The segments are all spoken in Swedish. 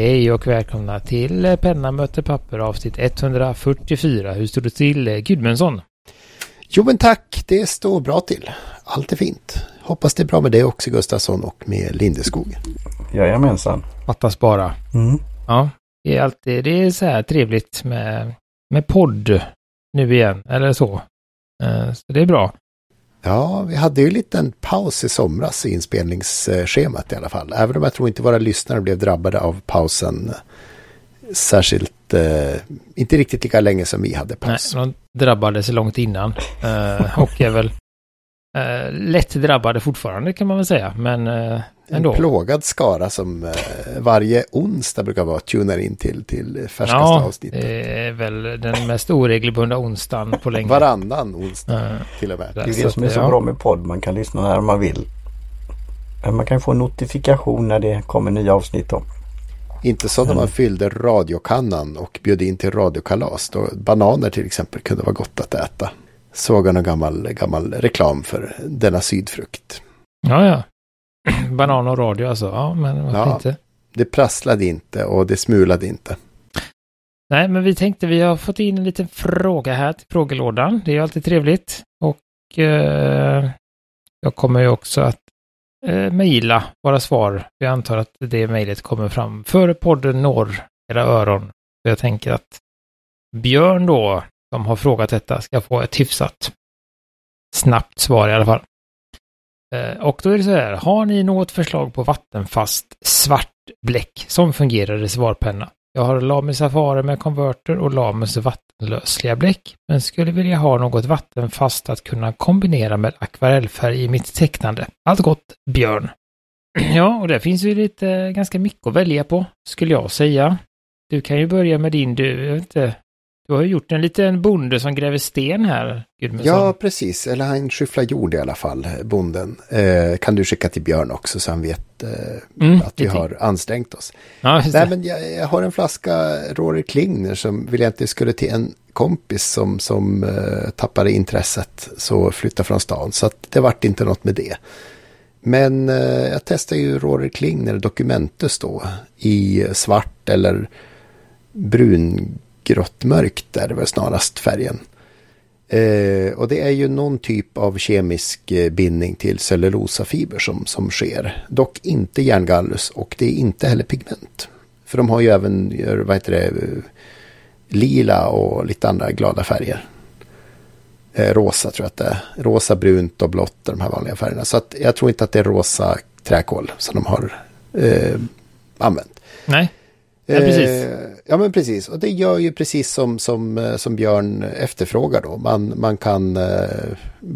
Hej och välkomna till Penna möter papper avsnitt 144. Hur står det till Gudmundsson? Jo men tack, det står bra till. Allt är fint. Hoppas det är bra med dig också Gustafsson och med Lindeskog. Jajamensan. Fattas bara. Mm. Ja, det är alltid det är så här trevligt med, med podd nu igen, eller så. Eh, Så det är bra. Ja, vi hade ju en liten paus i somras i inspelningsschemat i alla fall. Även om jag tror inte våra lyssnare blev drabbade av pausen särskilt, eh, inte riktigt lika länge som vi hade paus. Nej, de drabbades långt innan. Eh, och är väl eh, lätt drabbade fortfarande kan man väl säga. Men eh, En ändå. plågad skara som eh, varje onsdag brukar vara tunar in till, till färskaste Ja, avsnittet. det är väl den mest oregelbundna onsdagen på länge. Varannan onsdag Eh, till och med. Det är Så det som är så ja. bra med podd. Man kan lyssna när man vill. Men Man kan få notifikation när det kommer nya avsnitt då. Inte som när man fyllde radiokannan och bjöd in till radiokalas. Då bananer till exempel kunde vara gott att äta. Såg jag någon gammal, gammal reklam för denna sydfrukt. Ja, ja. Banan och radio alltså. Ja, men varför Ja. inte? Det prasslade inte och det smulade inte. Nej, men vi tänkte vi har fått in en liten fråga här till frågelådan. Det är ju alltid trevligt. Och eh, jag kommer ju också att eh, mejla våra svar. Jag antar att det mejlet kommer fram före podden når era öron. Jag tänker att Björn då, som har frågat detta, ska få ett hyfsat snabbt svar i alla fall. Eh, och då är det så här, har ni något förslag på vattenfast svart bläck som fungerar i svarpenna? Jag har Lamis Safari med konverter och Lamus vattenlösliga bläck, men skulle vilja ha något vattenfast att kunna kombinera med akvarellfärg i mitt tecknande. Allt gott, Björn. Ja, och det finns ju lite, ganska mycket att välja på, skulle jag säga. Du kan ju börja med din, du, jag vet inte, du har ju gjort en liten bonde som gräver sten här, Gudmundsson. Ja, precis. Eller han skyfflar jord i alla fall, bonden. Eh, kan du skicka till Björn också så han vet eh, Mm, att vi har ansträngt oss. ja Nej, men jag, jag har en flaska Rory Klingner som vill jag inte skulle till en kompis som, som eh, tappade intresset så flyttade från stan. Så att det vart inte något med det. Men eh, jag testade ju Rory Klingner Documentus då i svart eller Grått, mörkt är det väl snarast färgen. Eh, och det är ju någon typ av kemisk eh, bindning till cellulosafiber som, som sker. Dock inte järngallus och det är inte heller pigment. För de har ju även, eh, vad heter det, eh, lila och lite andra glada färger. Eh, rosa tror jag att det är. Rosa, brunt och blått, de här vanliga färgerna. Så att jag tror inte att det är rosa träkol som de har eh, använt. Nej, Ja, precis. Eh, ja, men precis. Och det gör ju precis som, som, eh, som Björn efterfrågar då. Man, man kan eh,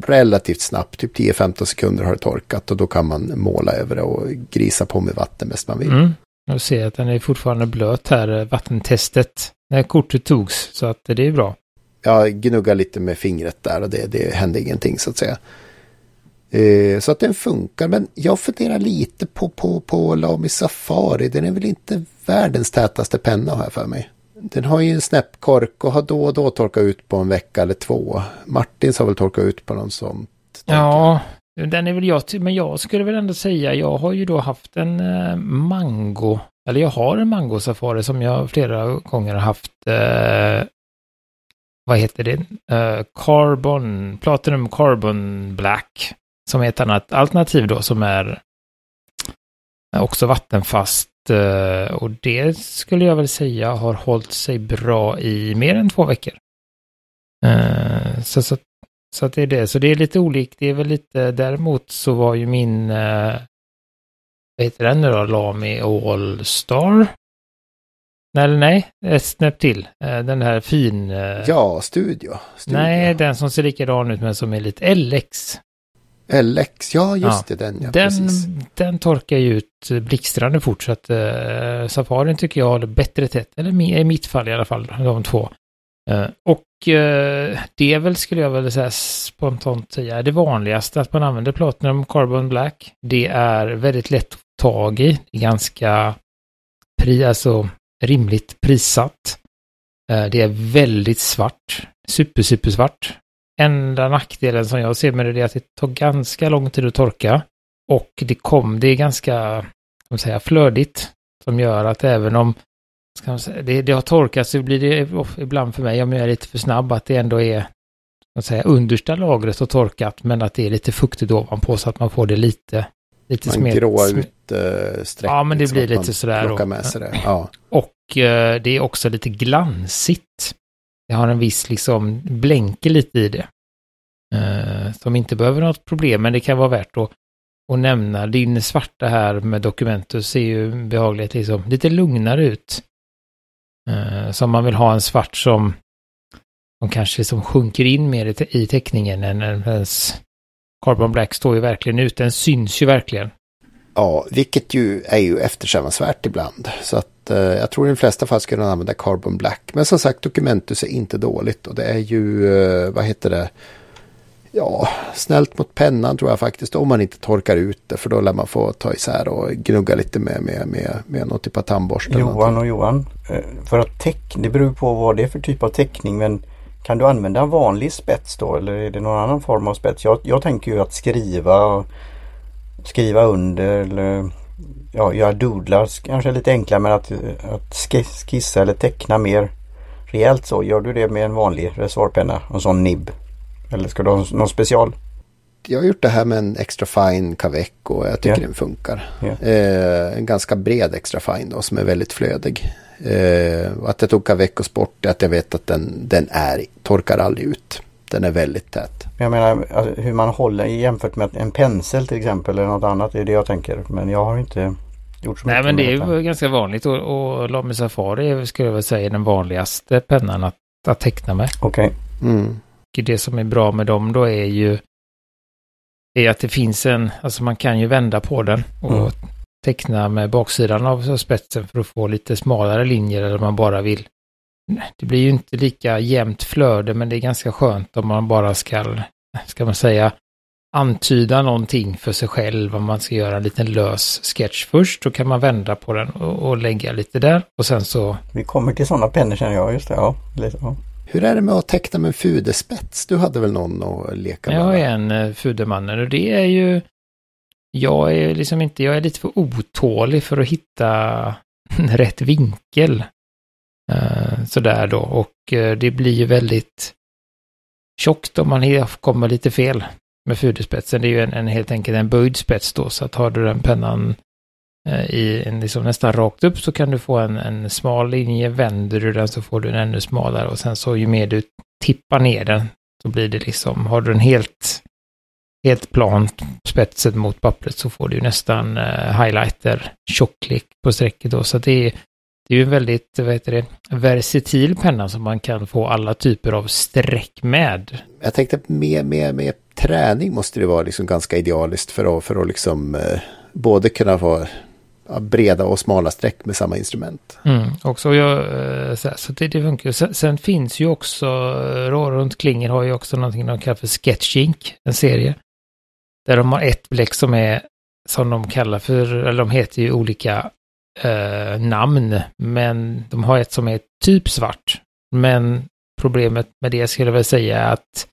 relativt snabbt, typ 10-15 sekunder har det torkat och då kan man måla över det och grisa på med vatten bäst man vill. Mm. Jag ser att den är fortfarande blöt här, vattentestet, när kortet togs. Så att det är bra. Jag gnuggar lite med fingret där och det, det hände ingenting så att säga. Eh, så att den funkar, men jag funderar lite på, på, på Lamy Safari. Den är väl inte världens tätaste penna har jag för mig. Den har ju en snäppkork och har då och då torkat ut på en vecka eller två. Martins har väl torkat ut på någon sånt. Ja, den är väl jag men jag skulle väl ändå säga, jag har ju då haft en eh, mango, eller jag har en mango safari som jag flera gånger har haft, eh, vad heter det, eh, carbon, platinum carbon black, som är ett annat alternativ då som är också vattenfast eh, och det skulle jag väl säga har hållit sig bra i mer än två veckor. Eh, så, så så att det är det. Så det är lite olikt. Det är väl lite, däremot så var ju min, eh, vad heter den nu då, Lamy All-Star? Nej, eller nej, ett snäpp till. Den här fin... Ja, studio. studio. nej, den som ser likadan ut men som är lite LX. LX, ja just Ja. det, den ja, den, precis. den torkar ju ut blixtrande fort så att eh, Safarin tycker jag håller bättre tätt. Eller i mitt fall i alla fall, de två. Eh, och eh, det är väl, skulle jag väl säga spontant säga, det vanligaste att man använder Platinum Carbon Black. Det är väldigt lätt att tag i, ganska pri, alltså rimligt prissatt. Eh, det är väldigt svart, super, super svart. Enda nackdelen som jag ser med det är att det tar ganska lång tid att torka. Och det kom, det är ganska, vad säga, flödigt. Som gör att även om ska säga, det, det har torkat så blir det ibland för mig, om jag är lite för snabb, att det ändå är man säga, understa lagret har torkat men att det är lite fuktigt ovanpå så att man får det lite lite man smet. gråa ut streck. Ja, men det liksom, blir lite sådär. Och, med sig det. Ja. och uh, det är också lite glansigt. Det har en viss liksom blänke lite i det eh, som inte behöver något problem, men det kan vara värt att, att nämna. Din svarta här med Documentus ser ju behagligt liksom lite lugnare ut. Eh, som man vill ha en svart som, som kanske som sjunker in mer i, i teckningen än ens Carbon Black står ju verkligen ut, den syns ju verkligen. Ja, vilket ju är ju eftersträvansvärt ibland. Så att eh, jag tror i de flesta fall skulle man använda Carbon Black. Men som sagt, Documentus är inte dåligt och det är ju, eh, vad heter det, ja, snällt mot pennan tror jag faktiskt. Om man inte torkar ut det, för då lär man få ta isär och gnugga lite med, med, med, med någon typ av tandborste. Johan och Johan, eh, för att teckna, det beror på vad det är för typ av teckning, men kan du använda en vanlig spets då eller är det någon annan form av spets? Jag, jag tänker ju att skriva skriva under eller ja, göra doodlar kanske lite enklare men att, att skissa eller teckna mer rejält så. Gör du det med en vanlig reservoarpenna? En sån nibb? Eller ska du ha någon special? Jag har gjort det här med en extra fine Cavec och jag tycker yeah. den funkar. Yeah. Eh, en ganska bred extra fine då som är väldigt flödig. Eh, att jag tog veckor sport är att jag vet att den, den är, torkar aldrig ut. Den är väldigt tät. Jag menar alltså, hur man håller jämfört med en pensel till exempel eller något annat. Det är det jag tänker. Men jag har inte gjort så Nej men det är ju ganska vanligt och, och Lamy Safari skulle jag väl säga den vanligaste pennan att, att teckna med. Okej. Okay. Mm. Det som är bra med dem då är ju är att det finns en, alltså man kan ju vända på den och mm teckna med baksidan av spetsen för att få lite smalare linjer eller man bara vill. Det blir ju inte lika jämnt flöde men det är ganska skönt om man bara ska, ska man säga, antyda någonting för sig själv om man ska göra en liten lös sketch först. Då kan man vända på den och, och lägga lite där och sen så... Vi kommer till sådana pennor känner jag, just det. Ja, lite, ja. Hur är det med att teckna med en fudespets? Du hade väl någon att leka med? Jag har en uh, Fudermannen och det är ju jag är liksom inte, jag är lite för otålig för att hitta rätt vinkel. Uh, sådär då, och uh, det blir ju väldigt tjockt om man kommer lite fel med fuderspetsen. Det är ju en, en, helt enkelt en böjd spets då, så att har du den pennan Eh, i en liksom nästan rakt upp så kan du få en, en smal linje. Vänder du den så får du en ännu smalare och sen så ju mer du tippar ner den så blir det liksom, har du den helt helt plant spetset mot pappret så får du nästan eh, highlighter tjocklek på strecket då. Så det är, det är ju en väldigt, vad heter det, versatil penna som man kan få alla typer av streck med. Jag tänkte med, med, med träning måste det vara liksom ganska idealiskt för att, för att liksom eh, både kunna få breda och smala streck med samma instrument. Mm, också jag, eh, så, så, så det, det funkar. Sen, sen finns ju också, eh, runt Klinger har ju också någonting de kallar för Sketchink, en serie. Där de har ett bläck som är, som de kallar för, eller de heter ju olika eh, namn, men de har ett som är typ svart. Men problemet med det skulle jag väl säga är att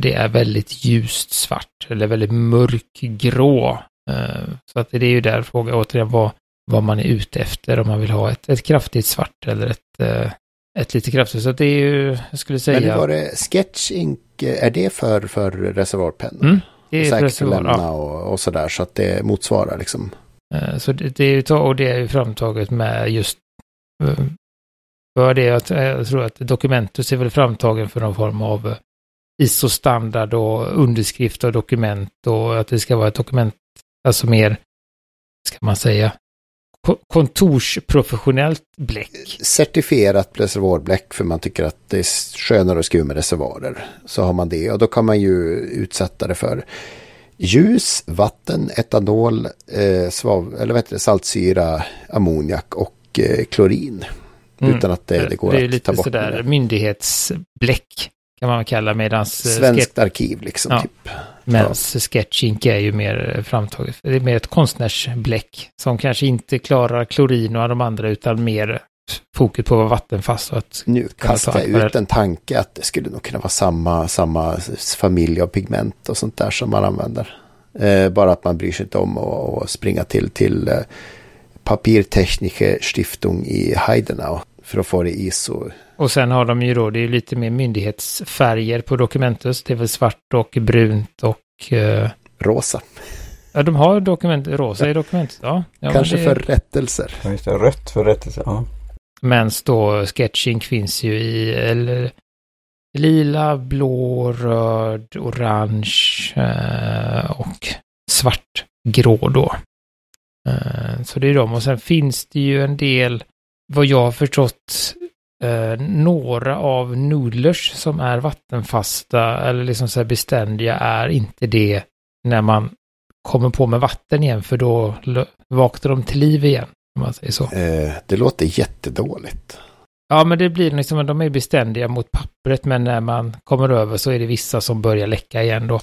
det är väldigt ljust svart, eller väldigt mörkgrå. Eh, så att det är ju där frågan återigen vad, vad man är ute efter, om man vill ha ett, ett kraftigt svart eller ett, eh, ett lite kraftigt. Så det är ju, jag skulle säga... Men var det Sketch Ink, är det för, för reservoarpennor? Mm, det är säkert att lämna ja. och, och sådär så att det motsvarar liksom. Eh, så det, det är ju och det är ju framtaget med just eh, för det att jag tror att Documentus är väl framtagen för någon form av eh, ISO-standard och underskrift av dokument och att det ska vara ett dokument, alltså mer, ska man säga, kontorsprofessionellt bläck. Certifierat reservoarbläck för man tycker att det är skönare att skriva med reservoarer. Så har man det och då kan man ju utsätta det för ljus, vatten, etanol, eh, svav, eller vad heter det, saltsyra, ammoniak och eh, klorin. Mm. Utan att det, det går det att ta bort. Det är lite sådär myndighetsbläck kan man kalla medans... Eh, Svenskt arkiv liksom. Ja. Typ. Medan ja. Sketchink är ju mer framtaget. Det är mer ett konstnärsbläck som kanske inte klarar klorin och de andra utan mer fokus på att vara vattenfast. Och att nu kastar jag ut en tanke att det skulle nog kunna vara samma, samma familj av pigment och sånt där som man använder. Eh, bara att man bryr sig inte om att springa till, till eh, Papiertechnische Stiftung i Heidenau för att få det ISO. Och sen har de ju då, det är lite mer myndighetsfärger på dokumentet. Det är väl svart och brunt och... Eh, rosa. Ja, de har dokument, rosa i dokumentet. Ja, ja Kanske det... för rättelser. Ja, just det. Rött för rättelser. Ja. Men då sketching finns ju i eller, lila, blå, röd, orange eh, och svart, grå då. Eh, så det är de. Och sen finns det ju en del, vad jag har förstått, eh, några av noodlers som är vattenfasta eller liksom så här beständiga är inte det när man kommer på med vatten igen för då vaknar de till liv igen. Om man säger så. Eh, det låter jättedåligt. Ja, men det blir liksom, de är beständiga mot pappret, men när man kommer över så är det vissa som börjar läcka igen då.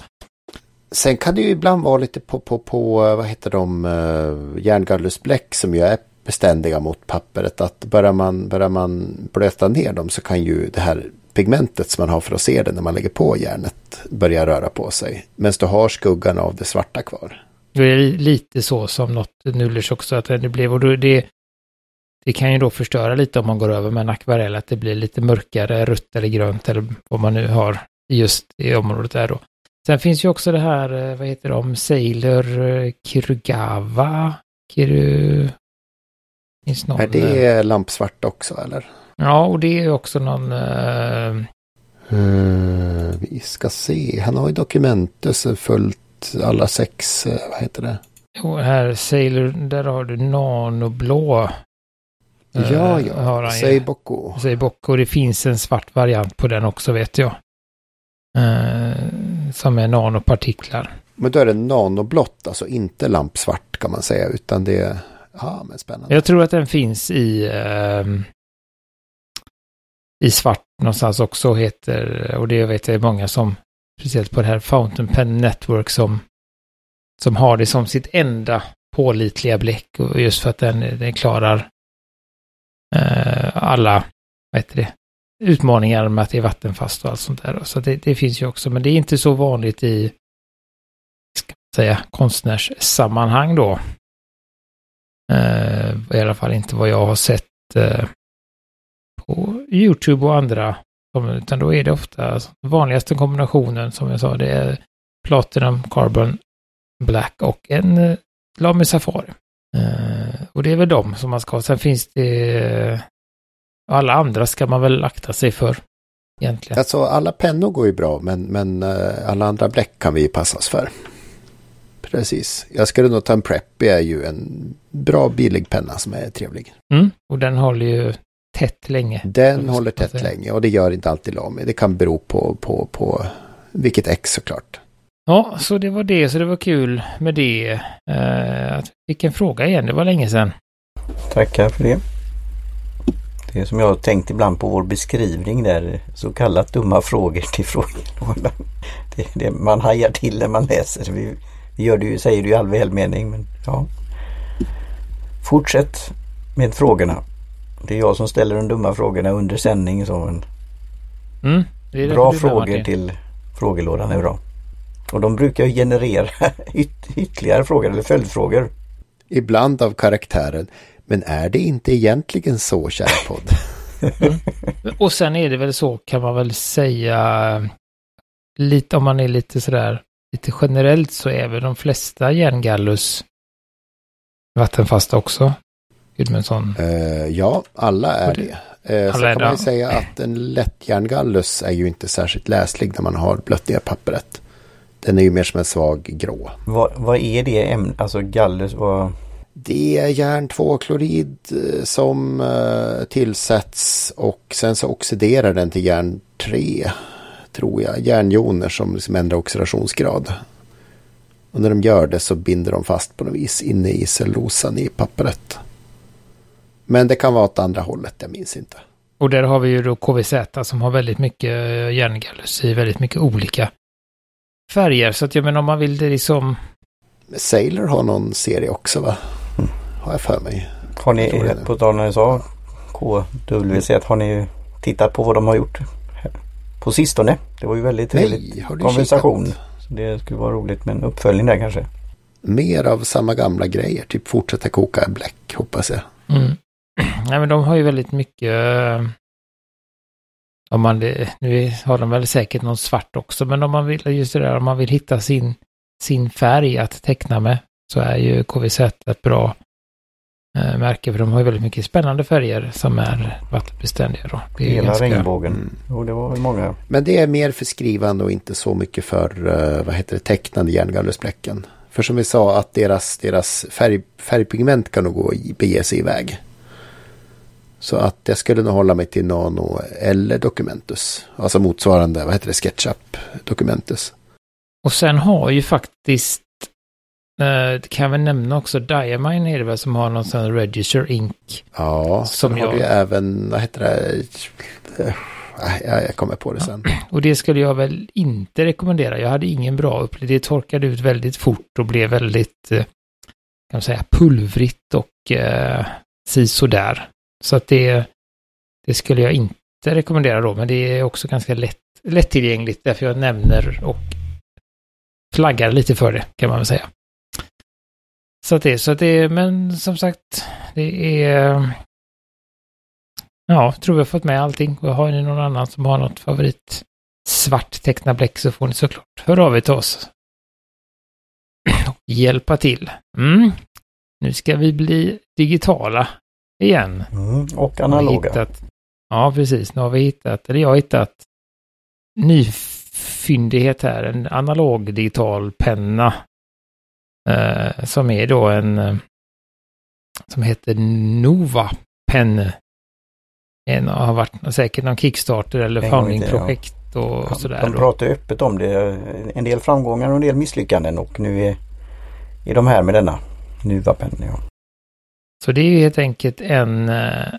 Sen kan det ju ibland vara lite på, på, på vad heter de, uh, järngallusbläck som ju är beständiga mot pappret. Att börjar man, börjar man blöta ner dem så kan ju det här pigmentet som man har för att se det när man lägger på järnet börja röra på sig. Medan du har skuggan av det svarta kvar. Det är lite så som något Nullers också, att det blev, och det, det kan ju då förstöra lite om man går över med en akvarell, att det blir lite mörkare, rött eller grönt eller vad man nu har just i området där då. Sen finns ju också det här, eh, vad heter de, Sailor eh, Kirugawa Kirugava? Kiru... Finns någon, är det lampsvart också eller? Ja, och det är också någon... Uh... Uh, vi ska se, han har ju dokumentet följt alla sex, vad heter det? Jo, här Sailor, där har du nanoblå. Ja, ja, Seiboko. Seiboko, det finns en svart variant på den också vet jag. Uh, som är nanopartiklar. Men då är det nanoblått, alltså inte lampsvart kan man säga, utan det är, ja men spännande. Jag tror att den finns i, eh, i svart någonstans också heter, och det vet jag är många som, speciellt på det här Fountain Pen Network som, som har det som sitt enda pålitliga bläck, och just för att den, den klarar eh, alla, vad heter det, utmaningar med att det är vattenfast och allt sånt där. Så det, det finns ju också, men det är inte så vanligt i ska man säga, konstnärssammanhang då. Eh, I alla fall inte vad jag har sett eh, på YouTube och andra. Utan då är det ofta vanligaste kombinationen som jag sa, det är Platinum, Carbon, Black och en eh, Lamy Safari. Eh, och det är väl de som man ska ha. Sen finns det alla andra ska man väl akta sig för. Egentligen. Alltså alla pennor går ju bra men, men uh, alla andra bläck kan vi passa oss för. Precis. Jag skulle nog ta en Preppy är ju en bra billig penna som är trevlig. Mm, och den håller ju tätt länge. Den håller tätt länge och det gör inte alltid Lamy. Det kan bero på, på, på vilket ex såklart. Ja, så det var det. Så det var kul med det. Uh, att vi fick en fråga igen. Det var länge sedan. Tackar för det. Det är som jag har tänkt ibland på vår beskrivning där, så kallat dumma frågor till frågelådan. Det, det, man hajar till när man läser. Vi, vi gör det ju, säger det ju i all välmening men ja. Fortsätt med frågorna. Det är jag som ställer de dumma frågorna under sändning. Så en mm, bra frågor till frågelådan är bra. Och de brukar generera yt ytterligare frågor eller följdfrågor. Ibland av karaktären. Men är det inte egentligen så, kära podd? Mm. Och sen är det väl så, kan man väl säga, lite om man är lite sådär, lite generellt så är väl de flesta järngallus vattenfasta också. Gudmundsson. Uh, ja, alla är det. Uh, så kan man ju säga att en lätt järngallus är ju inte särskilt läslig när man har blött ner pappret. Den är ju mer som en svag grå. Vad, vad är det ämnet, alltså gallus? Vad... Det är järn 2-klorid eh, som uh, tillsätts och sen så oxiderar den till järn 3, tror jag. Järnjoner som liksom ändrar oxidationsgrad. Och när de gör det så binder de fast på något vis inne i cellulosan i pappret. Men det kan vara åt andra hållet, jag minns inte. Och där har vi ju då KVZ som har väldigt mycket eh, järngallus i väldigt mycket olika färger. Så att jag menar om man vill det liksom... Sailor har någon serie också va? har jag för mig. Har ni, på tal när ni sa KWC, har ni tittat på vad de har gjort på sistone? Det var ju väldigt trevlig konversation. Så det skulle vara roligt med en uppföljning där kanske. mer av samma gamla grejer. Typ fortsätta koka bläck, hoppas jag. Mm. Nej, men de har ju väldigt mycket... eh, Om man, nu har de väl säkert någon svart också, men om man vill, just det där, om man vill hitta sin, sin färg att teckna med, så är ju KVZ ett bra eh, märke, för de har ju väldigt mycket spännande färger som är vattenbeständiga. Då. Det är Hela ganska- regnbågen. Mm. Jo, det var många. Men det är mer för skrivande och inte så mycket för, eh, vad heter det, tecknande järngallesbläcken. För som vi sa, att deras, deras färg, färgpigment kan nog gå i, bege sig iväg. Så att jag skulle nog hålla mig till Nano eller Documentus. Alltså motsvarande, vad heter det, SketchUp Documentus. Och sen har ju faktiskt, det kan jag väl nämna också, Diamine är det väl som har någon sån Register Ink. Ja, Som har jag- även, vad heter det, Eh, jag kommer på det sen. Och det skulle jag väl inte rekommendera. Jag hade ingen bra upplevelse. Det torkade ut väldigt fort och blev väldigt, eh, kan man säga, pulvrigt och eh, sisådär. Så att det, det skulle jag inte rekommendera då, men det är också ganska lätt, lättillgängligt därför jag nämner och flaggar lite för det, kan man väl säga. Så att det, så att det, men som sagt, det är Ja, tror har fått med allting. Och har ni någon annan som har något favorit svart teckna bläck så får ni såklart höra av er till oss. Hjälpa till. Mm. Nu ska vi bli digitala igen. Mm. Och analoga. Hittat, ja, precis. Nu har vi hittat, eller jag har hittat nyfyndighet här. En analog digital penna. Eh, som är då en eh, som heter Nova Pen. En har varit säkert någon Kickstarter eller founding-projekt och sådär. De pratar öppet om det. En del framgångar och en del misslyckanden och nu är, är de här med denna Nuvapen. Ja. Så det är helt enkelt en, eh,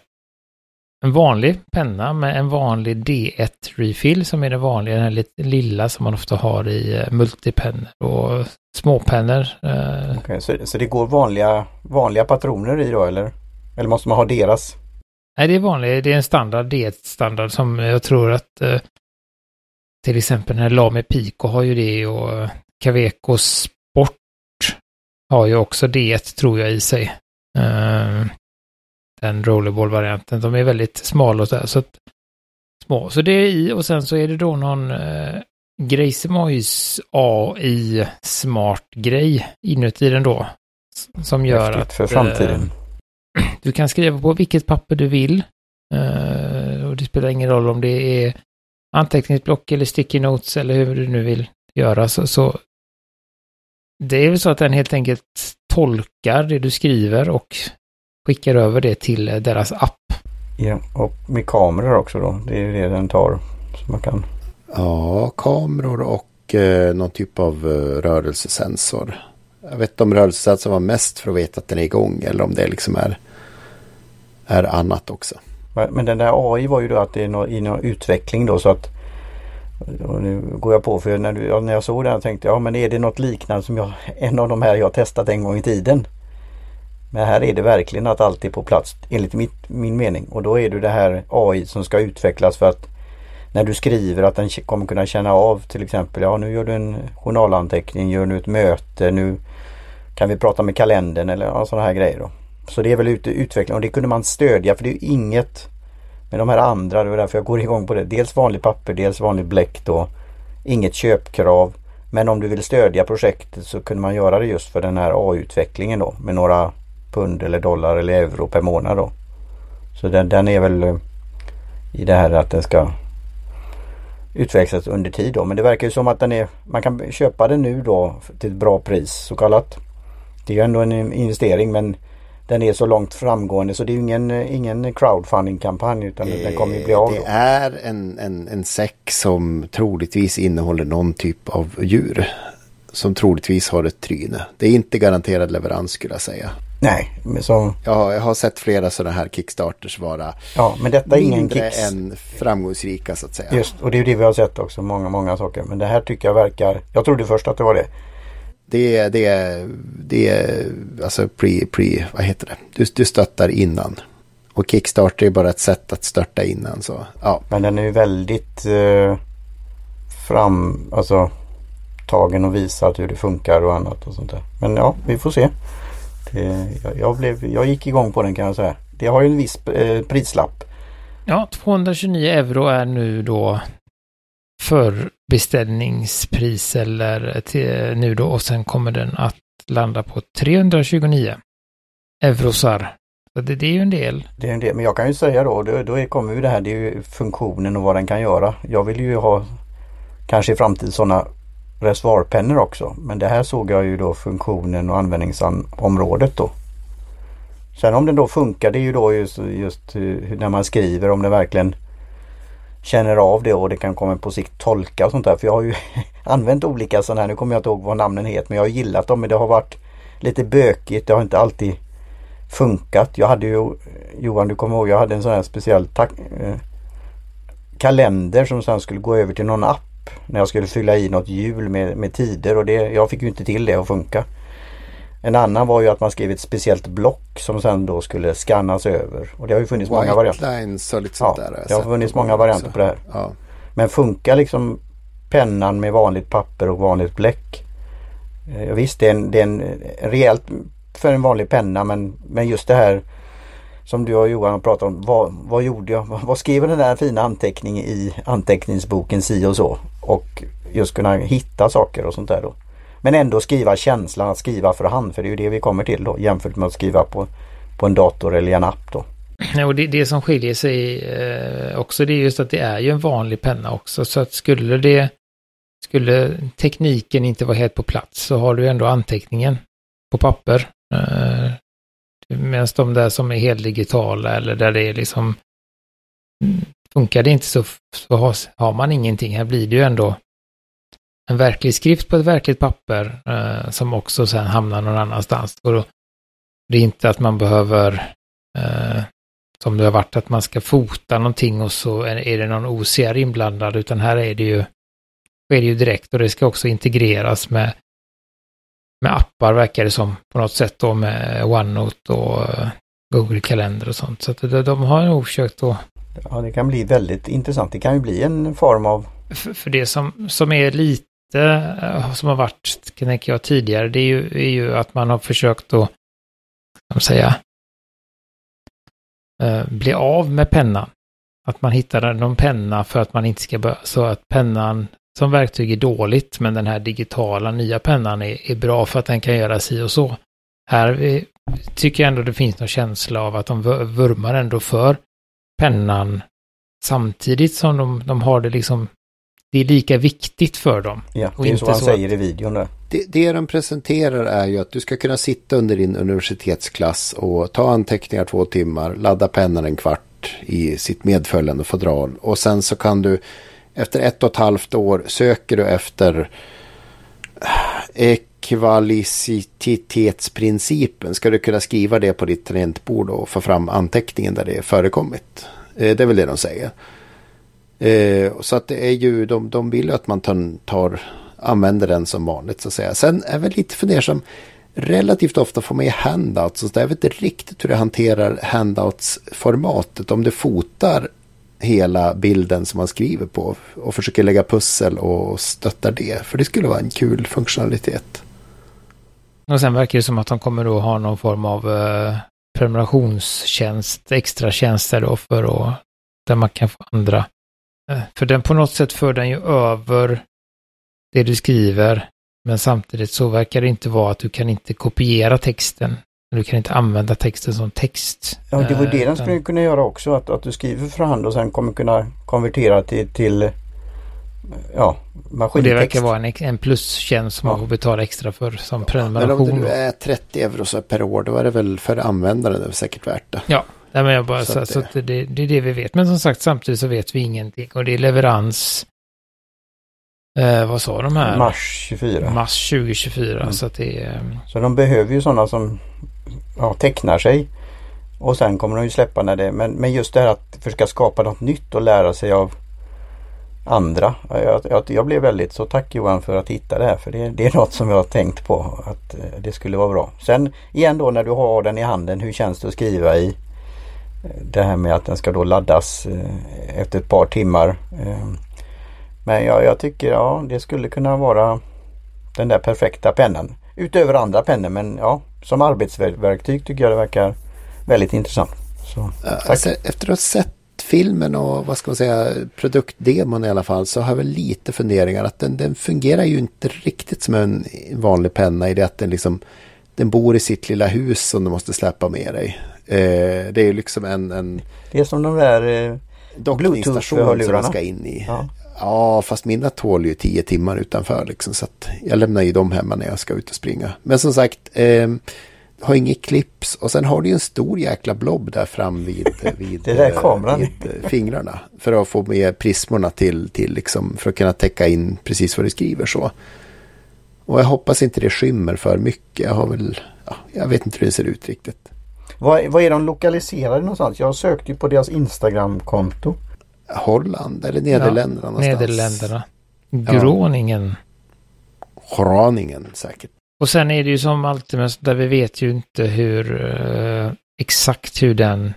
en vanlig penna med en vanlig D1 refill som är den vanliga, den här lilla som man ofta har i eh, multipennor och småpennor. eh, Okej, så, så det går vanliga, vanliga patroner i då eller? Eller måste man ha deras? Nej, det är vanligt. Det är en standard D1-standard som jag tror att eh, till exempel den här Lame Pico har ju det och Caveco Sport har ju också D1 tror jag i sig. Eh, den rollerball-varianten. De är väldigt smala och så här. Så att, små. Så det är i och sen så är det då någon eh, Grejsemois AI smart grej inuti den då. Som gör Häftigt att för eh, framtiden. du kan skriva på vilket papper du vill. Eh, och det spelar ingen roll om det är anteckningsblock eller sticky notes eller hur du nu vill göra. Så, så det är väl så att den helt enkelt tolkar det du skriver och skickar över det till eh, deras app. Ja, och med kameror också då. Det är det den tar. Så man kan... Ja, kameror och eh, någon typ av eh, rörelsesensor. Jag vet inte om rörelsesensorn var mest för att veta att den är igång eller om det liksom är, är annat också. Men den där AI var ju då att det är nå- i någon utveckling då så att och nu går jag på för när, du, när jag såg den tänkte jag, ja men är det något liknande som jag, en av de här jag testat en gång i tiden? Men här är det verkligen att allt är på plats enligt mitt, min mening och då är det det här AI som ska utvecklas för att när du skriver att den kommer kunna känna av till exempel, ja nu gör du en journalanteckning, gör du ett möte, nu kan vi prata med kalendern eller ja, sådana här grejer då. Så det är väl ute utveckling och det kunde man stödja för det är ju inget med de här andra, det var därför jag går igång på det. Dels vanlig papper, dels vanlig bläck då. Inget köpkrav. Men om du vill stödja projektet så kunde man göra det just för den här AI-utvecklingen då med några pund eller dollar eller euro per månad då. Så den, den är väl eh, i det här att den ska utvecklas under tid då. Men det verkar ju som att den är, man kan köpa den nu då till ett bra pris så kallat. Det är ju ändå en investering men den är så långt framgående så det är ingen, ingen crowdfunding-kampanj utan den kommer ju bli av. Det Då. är en, en, en säck som troligtvis innehåller någon typ av djur. Som troligtvis har ett tryne. Det är inte garanterad leverans skulle jag säga. Nej, men, Jag har, jag har sett flera sådana här kickstarters vara ja, men detta är ingen kicks. än framgångsrika så att säga. Just, och det är det vi har sett också, många, många saker. Men det här tycker jag verkar, jag trodde först att det var det. Det är, det är, det är alltså pre, pre, vad heter det? Du, du stöttar innan. Och Kickstarter är bara ett sätt att störta innan så ja. Men den är ju väldigt eh, fram, alltså upptagen och visat hur det funkar och annat och sånt där. Men ja, vi får se. Det, jag, jag, blev, jag gick igång på den kan jag säga. Det har ju en viss eh, prislapp. Ja, 229 euro är nu då förbeställningspris eller till, nu då och sen kommer den att landa på 329 eurosar. Så det, det, är ju en del. Det är en del, men jag kan ju säga då, då, då kommer ju det här, det är ju funktionen och vad den kan göra. Jag vill ju ha kanske i framtiden sådana reservoarpennor också. Men det här såg jag ju då funktionen och användningsområdet då. Sen om den då funkar det är ju då just, just eh, när man skriver om den verkligen känner av det och det kan komma på sikt tolka och sånt där. För jag har ju använt olika sådana här, nu kommer jag inte ihåg vad namnen heter men jag har gillat dem men det har varit lite bökigt. Det har inte alltid funkat. Jag hade ju, Johan du kommer ihåg, jag hade en sån här speciell eh, kalender som sen skulle gå över till någon app när jag skulle fylla i något hjul med, med tider och det, jag fick ju inte till det att funka. En annan var ju att man skrev ett speciellt block som sen då skulle skannas över. Och det har ju funnits White många varianter. Lines och lite sånt ja, där. Det har funnits många varianter på det här. Ja. Men funkar liksom pennan med vanligt papper och vanligt bläck? Eh, visst, det är, en, det är en, rejält för en vanlig penna men, men just det här som du och Johan har pratat om. Vad, vad gjorde jag? Vad skrev den där fina anteckningen i anteckningsboken si och så? Och just kunna hitta saker och sånt där då. Men ändå skriva känslan att skriva för hand för det är ju det vi kommer till då jämfört med att skriva på, på en dator eller i en app då. Ja, och det, det som skiljer sig eh, också det är just att det är ju en vanlig penna också så att skulle det skulle tekniken inte vara helt på plats så har du ändå anteckningen på papper. Eh, Medan de där som är helt digitala eller där det är liksom funkar det inte så, så har, har man ingenting. Här blir det ju ändå en verklig skrift på ett verkligt papper eh, som också sen hamnar någon annanstans. Och då, det är inte att man behöver, eh, som det har varit, att man ska fota någonting och så är, är det någon OCR inblandad, utan här är det ju, är det ju direkt och det ska också integreras med, med appar verkar det som på något sätt då med OneNote och eh, Google Kalender och sånt. Så att de har nog försökt att Ja, det kan bli väldigt intressant. Det kan ju bli en form av... För, för det som, som är lite eh, som har varit, tänker jag, tidigare, det är ju, är ju att man har försökt att, kan säga, eh, bli av med pennan. Att man hittar någon penna för att man inte ska börja, så att pennan som verktyg är dåligt, men den här digitala nya pennan är, är bra för att den kan göra si och så. Här eh, tycker jag ändå det finns någon känsla av att de vurmar ändå för pennan samtidigt som de, de har det liksom det är lika viktigt för dem. Ja, det är så han så säger att... i videon där. Det, det de presenterar är ju att du ska kunna sitta under din universitetsklass och ta anteckningar två timmar, ladda pennan en kvart i sitt medföljande fodral och sen så kan du efter ett och ett halvt år söker du efter ekvalicitetsprincipen. Ska du kunna skriva det på ditt tangentbord och få fram anteckningen där det är förekommit. Eh, det är väl det de säger. Eh, så att det är ju, de, de vill att man tar, tar, använder den som vanligt så att säga. Sen är väl lite fundersam. Relativt ofta får man ju handouts. Så jag vet inte riktigt hur det hanterar handouts-formatet. Om du fotar hela bilden som man skriver på och försöker lägga pussel och stötta det. För det skulle vara en kul funktionalitet. Och sen verkar det som att de kommer att ha någon form av eh, prenumerationstjänst, extra tjänster då för att där man kan få andra Eh, för den på något sätt för den ju över det du skriver. Men samtidigt så verkar det inte vara att du kan inte kopiera texten. Du kan inte använda texten som text. Ja, det var det den skulle kunna göra också. Att, att du skriver för hand och sen kommer kunna konvertera till, till ja, maskintext. Och det verkar vara en, en plustjänst som ja. man får betala extra för som prenumeration. Men om det är 30 euro per år då är det väl för användaren det är säkert värt det. Ja, Nej, men jag bara, så, så, så det, det, det, är det vi vet. Men som sagt, samtidigt så vet vi ingenting. Och det är leverans, eh, vad sa de här? Mars 24. Mars 2024. Mm. Så att det. Ehm, så de behöver ju sådana som ja, tecknar sig. Och sen kommer de ju släppa när det, men, men just det här att försöka skapa något nytt och lära sig av andra. Jag, jag, jag, blev väldigt så tack Johan för att hitta det här för det, det, är något som jag har tänkt på att eh, det skulle vara bra. Sen igen då när du har den i handen, hur känns det att skriva i eh, det här med att den ska då laddas eh, efter ett par timmar. Men jag, jag tycker ja det skulle kunna vara den där perfekta pennan. Utöver andra pennor men ja, som arbetsverktyg tycker jag det verkar väldigt intressant. Så, alltså, efter att ha sett filmen och vad ska man säga produktdemon i alla fall så har jag väl lite funderingar att den, den fungerar ju inte riktigt som en vanlig penna i det att den liksom den bor i sitt lilla hus som du måste släppa med dig. Eh, det är liksom en, en... Det är som de där eh, dockningsstation som man ska in i. Ja. Ja, fast mina tål ju tio timmar utanför liksom. Så att jag lämnar ju dem hemma när jag ska ut och springa. Men som sagt, eh, har inget clips och sen har du en stor jäkla blob där fram vid, vid, kameran. vid eh, fingrarna. För att få med prismorna till, till liksom, för att kunna täcka in precis vad du skriver så. Och jag hoppas inte det skymmer för mycket. Jag har väl, ja, jag vet inte hur det ser ut riktigt. Var är de lokaliserade någonstans? Jag sökte ju på deras Instagram-konto. Holland eller Nederländerna ja, någonstans. Nederländerna. Groningen. Ja. Groningen säkert. Och sen är det ju som alltid med där vi vet ju inte hur uh, exakt hur den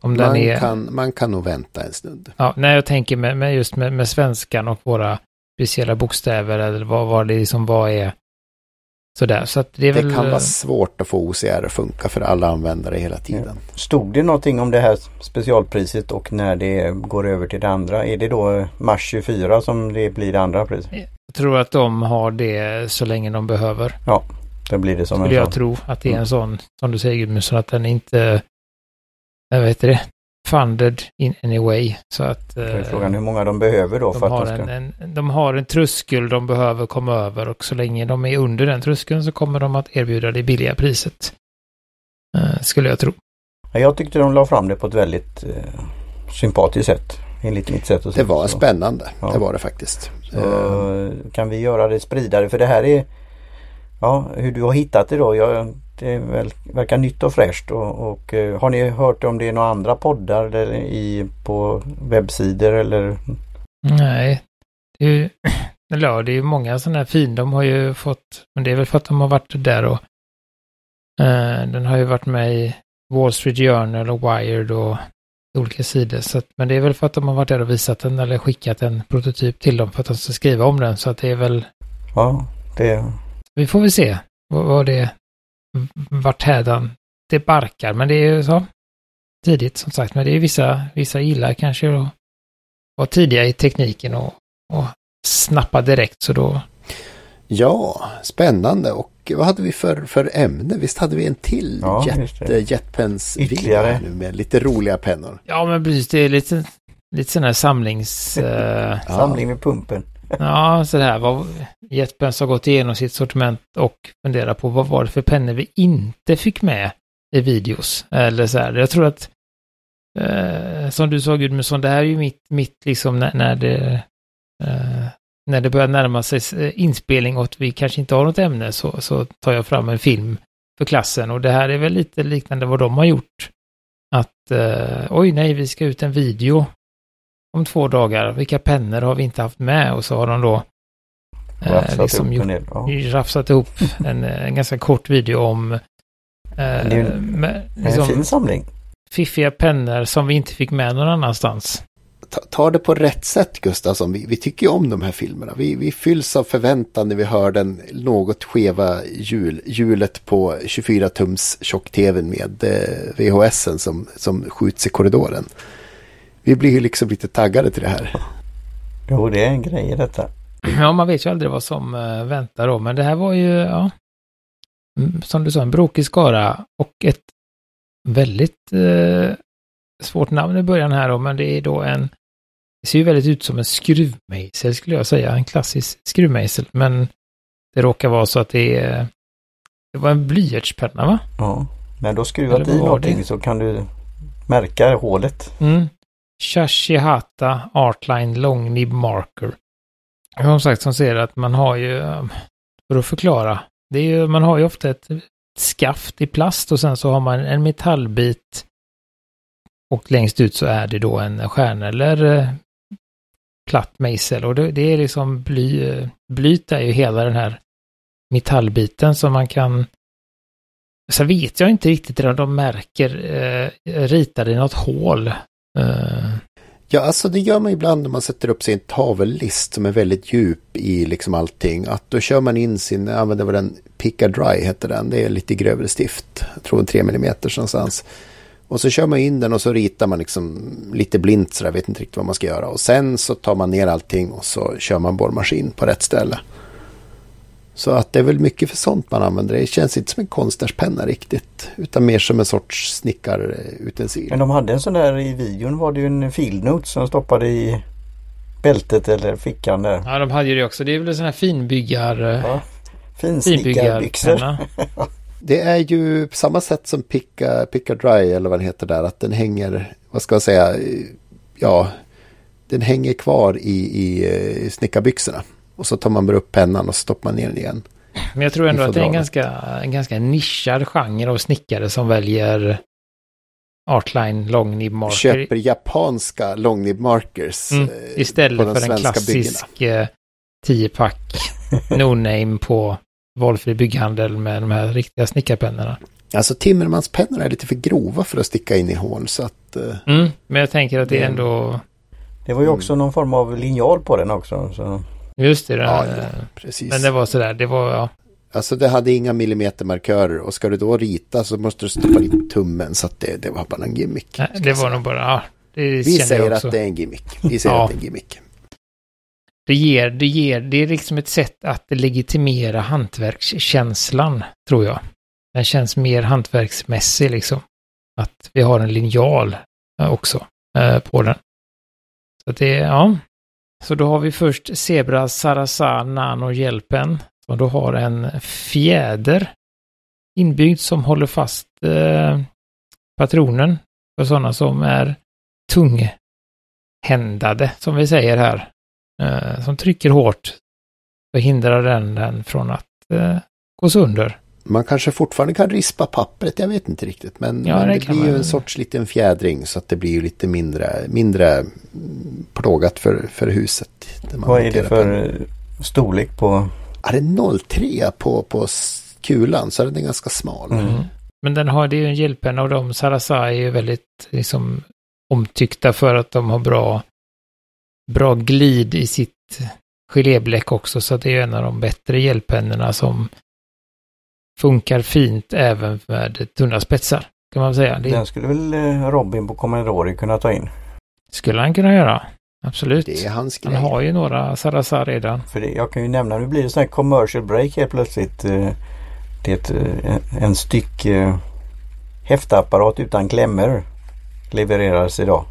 om man, den är... kan, man kan nog vänta en stund. Ja, när jag tänker med, med just med, med svenskan och våra speciella bokstäver eller vad, vad det liksom, vad är sådär. Så att det, är det väl... kan vara svårt att få OCR att funka för alla användare hela tiden. Ja. Stod det någonting om det här specialpriset och när det går över till det andra? Är det då mars 24 som det blir det andra priset? Jag tror att de har det så länge de behöver. Ja, då blir det som Skulle en jag sån. tro att det är en mm. sån, som du säger Gudmundsson, att den inte, jag vet det, funded in any way. Så att... Eh, frågan hur många de behöver då de för att de ska... En, en, de har en tröskel de behöver komma över och så länge de är under den tröskeln så kommer de att erbjuda det billiga priset. Eh, skulle jag tro. Jag tyckte de la fram det på ett väldigt eh, sympatiskt sätt. Enligt mitt sätt att se Det var spännande. Ja. Det var det faktiskt. Så, eh. kan vi göra det spridare för det här är Ja, hur du har hittat det då. Jag, det verkar nytt och fräscht. Och, och, eh, har ni hört om det är några andra poddar eller i, på webbsidor eller? Nej, det är ju, det är många sådana här fin. De har ju fått, men det är väl för att de har varit där och eh, den har ju varit med i Wall Street Journal och Wired och olika sidor. Så att, men det är väl för att de har varit där och visat den eller skickat en prototyp till dem för att de ska skriva om den. Så att det är väl... Ja, det... Vi får väl se vad, vad det vart hädan det barkar. Men det är ju så tidigt som sagt. Men det är vissa, vissa gillar kanske att vara tidiga i tekniken och, och snappa direkt. Så då... Ja, spännande. Och vad hade vi för, för ämne? Visst hade vi en till ja, jet, jetpens Ytterligare. nu med lite roliga pennor? Ja, men precis. Det är lite, lite sån här samlings... uh... Samling med pumpen ja, så det här. Vad, Jetpens har gått igenom sitt sortiment och funderar på vad var det för pennor vi inte fick med i videos. Eller så här, jag tror att eh, som du sa Gudmundsson, det här är ju mitt, mitt liksom när, när det eh, när det börjar närma sig eh, inspelning och att vi kanske inte har något ämne så, så tar jag fram en film för klassen och det här är väl lite liknande vad de har gjort. Att eh, oj nej, vi ska ut en video om två dagar. Vilka pennor har vi inte haft med? Och så har de då Rafsat eh, liksom ihop, gjort, ja. rafsat ihop en, en ganska kort video om... Eh, det är med, liksom, en fin samling. Fiffiga pennor som vi inte fick med någon annanstans. Ta, ta det på rätt sätt Gustafsson. Vi, vi tycker ju om de här filmerna. Vi, vi fylls av förväntan när vi hör den något skeva hjul, hjulet på 24-tums tjock-tvn med eh, VHSen som, som skjuts i korridoren. Vi blir ju liksom lite taggade till det här. Jo, det är en grej i detta. Ja, man vet ju aldrig vad som uh, väntar då, men det här var ju, ja, mm, som du sa, en brokig skara och ett väldigt uh, svårt namn i början här då, men det är då en, det ser ju väldigt ut som en skruvmejsel skulle jag säga, en klassisk skruvmejsel, men det råkar vara så att det är, det var en blyertspenna va? Ja, när du har skruvat i någonting det? så kan du märka hålet. Mm. Shashihata Artline Long Nib Marker som sagt som ser att man har ju, för att förklara, det är ju, man har ju ofta ett skaft i plast och sen så har man en metallbit och längst ut så är det då en stjärna eller eh, platt mejsel och det, det, är liksom bly, blyt är ju hela den här metallbiten som man kan så vet jag inte riktigt om de märker eh, ritade i något hål. Eh. Ja, alltså det gör man ibland när man sätter upp sin tavellist som är väldigt djup i liksom allting. Att då kör man in sin, jag använder vad den, Picka Dry heter den, det är lite grövre stift. Jag tror en 3 mm någonstans. Och så kör man in den och så ritar man liksom lite blint så där, vet inte riktigt vad man ska göra. Och sen så tar man ner allting och så kör man borrmaskin på rätt ställe. Så att det är väl mycket för sånt man använder. Det känns inte som en konstnärspenna riktigt. Utan mer som en sorts snickarutensil. Men de hade en sån där i videon var det ju en fieldnote som stoppade i bältet eller fickan där. Ja, de hade ju det också. Det är väl en sån här finbyggar... Ja. Finsnickarbyxor. det är ju på samma sätt som Picka, Picka Dry eller vad det heter där. Att den hänger, vad ska jag säga, ja, den hänger kvar i, i, i snickarbyxorna. Och så tar man bara upp pennan och stoppar man ner den igen. Men jag tror ändå att det är en ganska, en ganska nischad genre av snickare som väljer Artline long nib marker. Köper japanska long nib markers. Mm, eh, istället för en klassisk 10-pack eh, no-name på valfri bygghandel med de här riktiga snickarpennorna. Alltså Timmermanspennor är lite för grova för att sticka in i hål så att... Uh, mm, men jag tänker att det är ändå... Det var ju också mm. någon form av linjal på den också. Så. Just det. Ja, ja, precis. Men det var sådär, det var ja. Alltså det hade inga millimetermarkörer och ska du då rita så måste du stoppa in tummen så att det, det var bara en gimmick. Nej, det var nog bara, ja. Vi säger att det är en gimmick. Vi säger ja. att det är en gimmick. Det ger, det ger, det är liksom ett sätt att legitimera hantverkskänslan, tror jag. Den känns mer hantverksmässig liksom. Att vi har en linjal eh, också eh, på den. Så att det, ja. Så då har vi först Zebra Sarasa Nano Hjälpen. Som då har en fjäder inbyggd som håller fast eh, patronen för sådana som är tunghändade, som vi säger här. Eh, som trycker hårt och hindrar den, den från att eh, gå sönder. Man kanske fortfarande kan rispa pappret, jag vet inte riktigt. Men, ja, men det, det blir ju en sorts liten fjädring så att det blir lite mindre, mindre plågat för, för huset. Vad är det för på. storlek på? Ja, det är 03 på, på kulan så den är ganska smal. Mm. Men den har, det är ju en hjälppenna och de Sarasa är ju väldigt liksom, omtyckta för att de har bra, bra glid i sitt gelébläck också. Så det är en av de bättre hjälppennorna som funkar fint även med tunna spetsar. Kan man säga. Den skulle väl eh, Robin på Commodore kunna ta in? Skulle han kunna göra. Absolut. Det är hans grej. Han har ju några Sarasar redan. För det, jag kan ju nämna, nu blir det sån här commercial break helt plötsligt. Eh, det är ett, eh, en styck häftapparat utan klämmor levereras idag.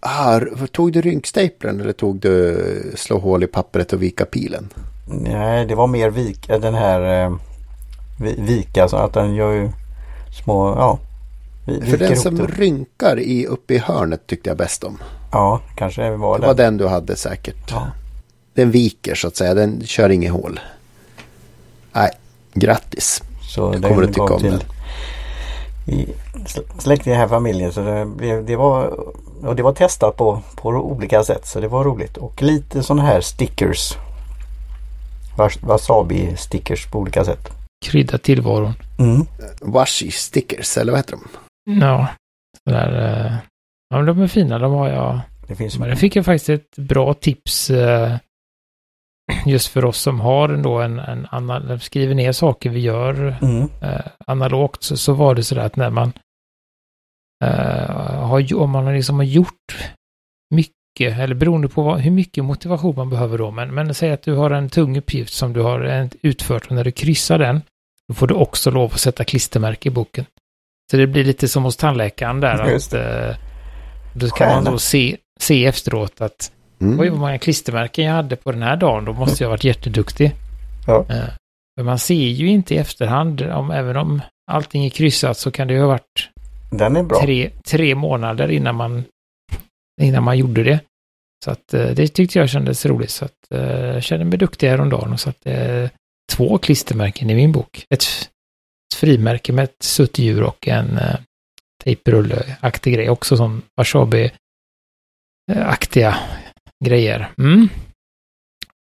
Ah, tog du rynkstaplern eller tog du slå hål i pappret och vika pilen? Nej, det var mer vika, den här vika så att den gör ju små, ja. För den som det. rynkar i, uppe i hörnet tyckte jag bäst om. Ja, kanske var det. Det var den du hade säkert. Ja. Den viker så att säga, den kör inget hål. Nej, grattis. Så jag kommer att tycka om den. I släkt i den här familjen så det, det, var och det var testat på, på olika sätt så det var roligt. Och lite sådana här stickers. Wasabi stickers på olika sätt krydda tillvaron. Mm. Washi stickers, eller vad heter de? Ja, sådär. Eh, ja, men de är fina, de har jag. Det finns men det fick jag faktiskt ett bra tips eh, just för oss som har ändå en, en annan, skriver ner saker vi gör mm. eh, analogt så, så var det sådär att när man eh, har, om man liksom har gjort mycket, eller beroende på vad, hur mycket motivation man behöver då, men, men säg att du har en tung uppgift som du har utfört och när du kryssar den då får du också lov att sätta klistermärke i boken. Så det blir lite som hos tandläkaren där. Just att, eh, då kan man då se, se efteråt att mm. oj vad många klistermärken jag hade på den här dagen. Då måste jag ha varit jätteduktig. Ja. Eh, men man ser ju inte i efterhand, om, även om allting är kryssat så kan det ju ha varit den är bra. Tre, tre månader innan man, innan man gjorde det. Så att eh, det tyckte jag kändes roligt. Så att eh, jag kände mig duktig häromdagen och satte eh, två klistermärken i min bok. Ett, ett frimärke med ett suttdjur och en eh, tejprulleaktig grej. Också som Wasabi-aktiga grejer. Mm.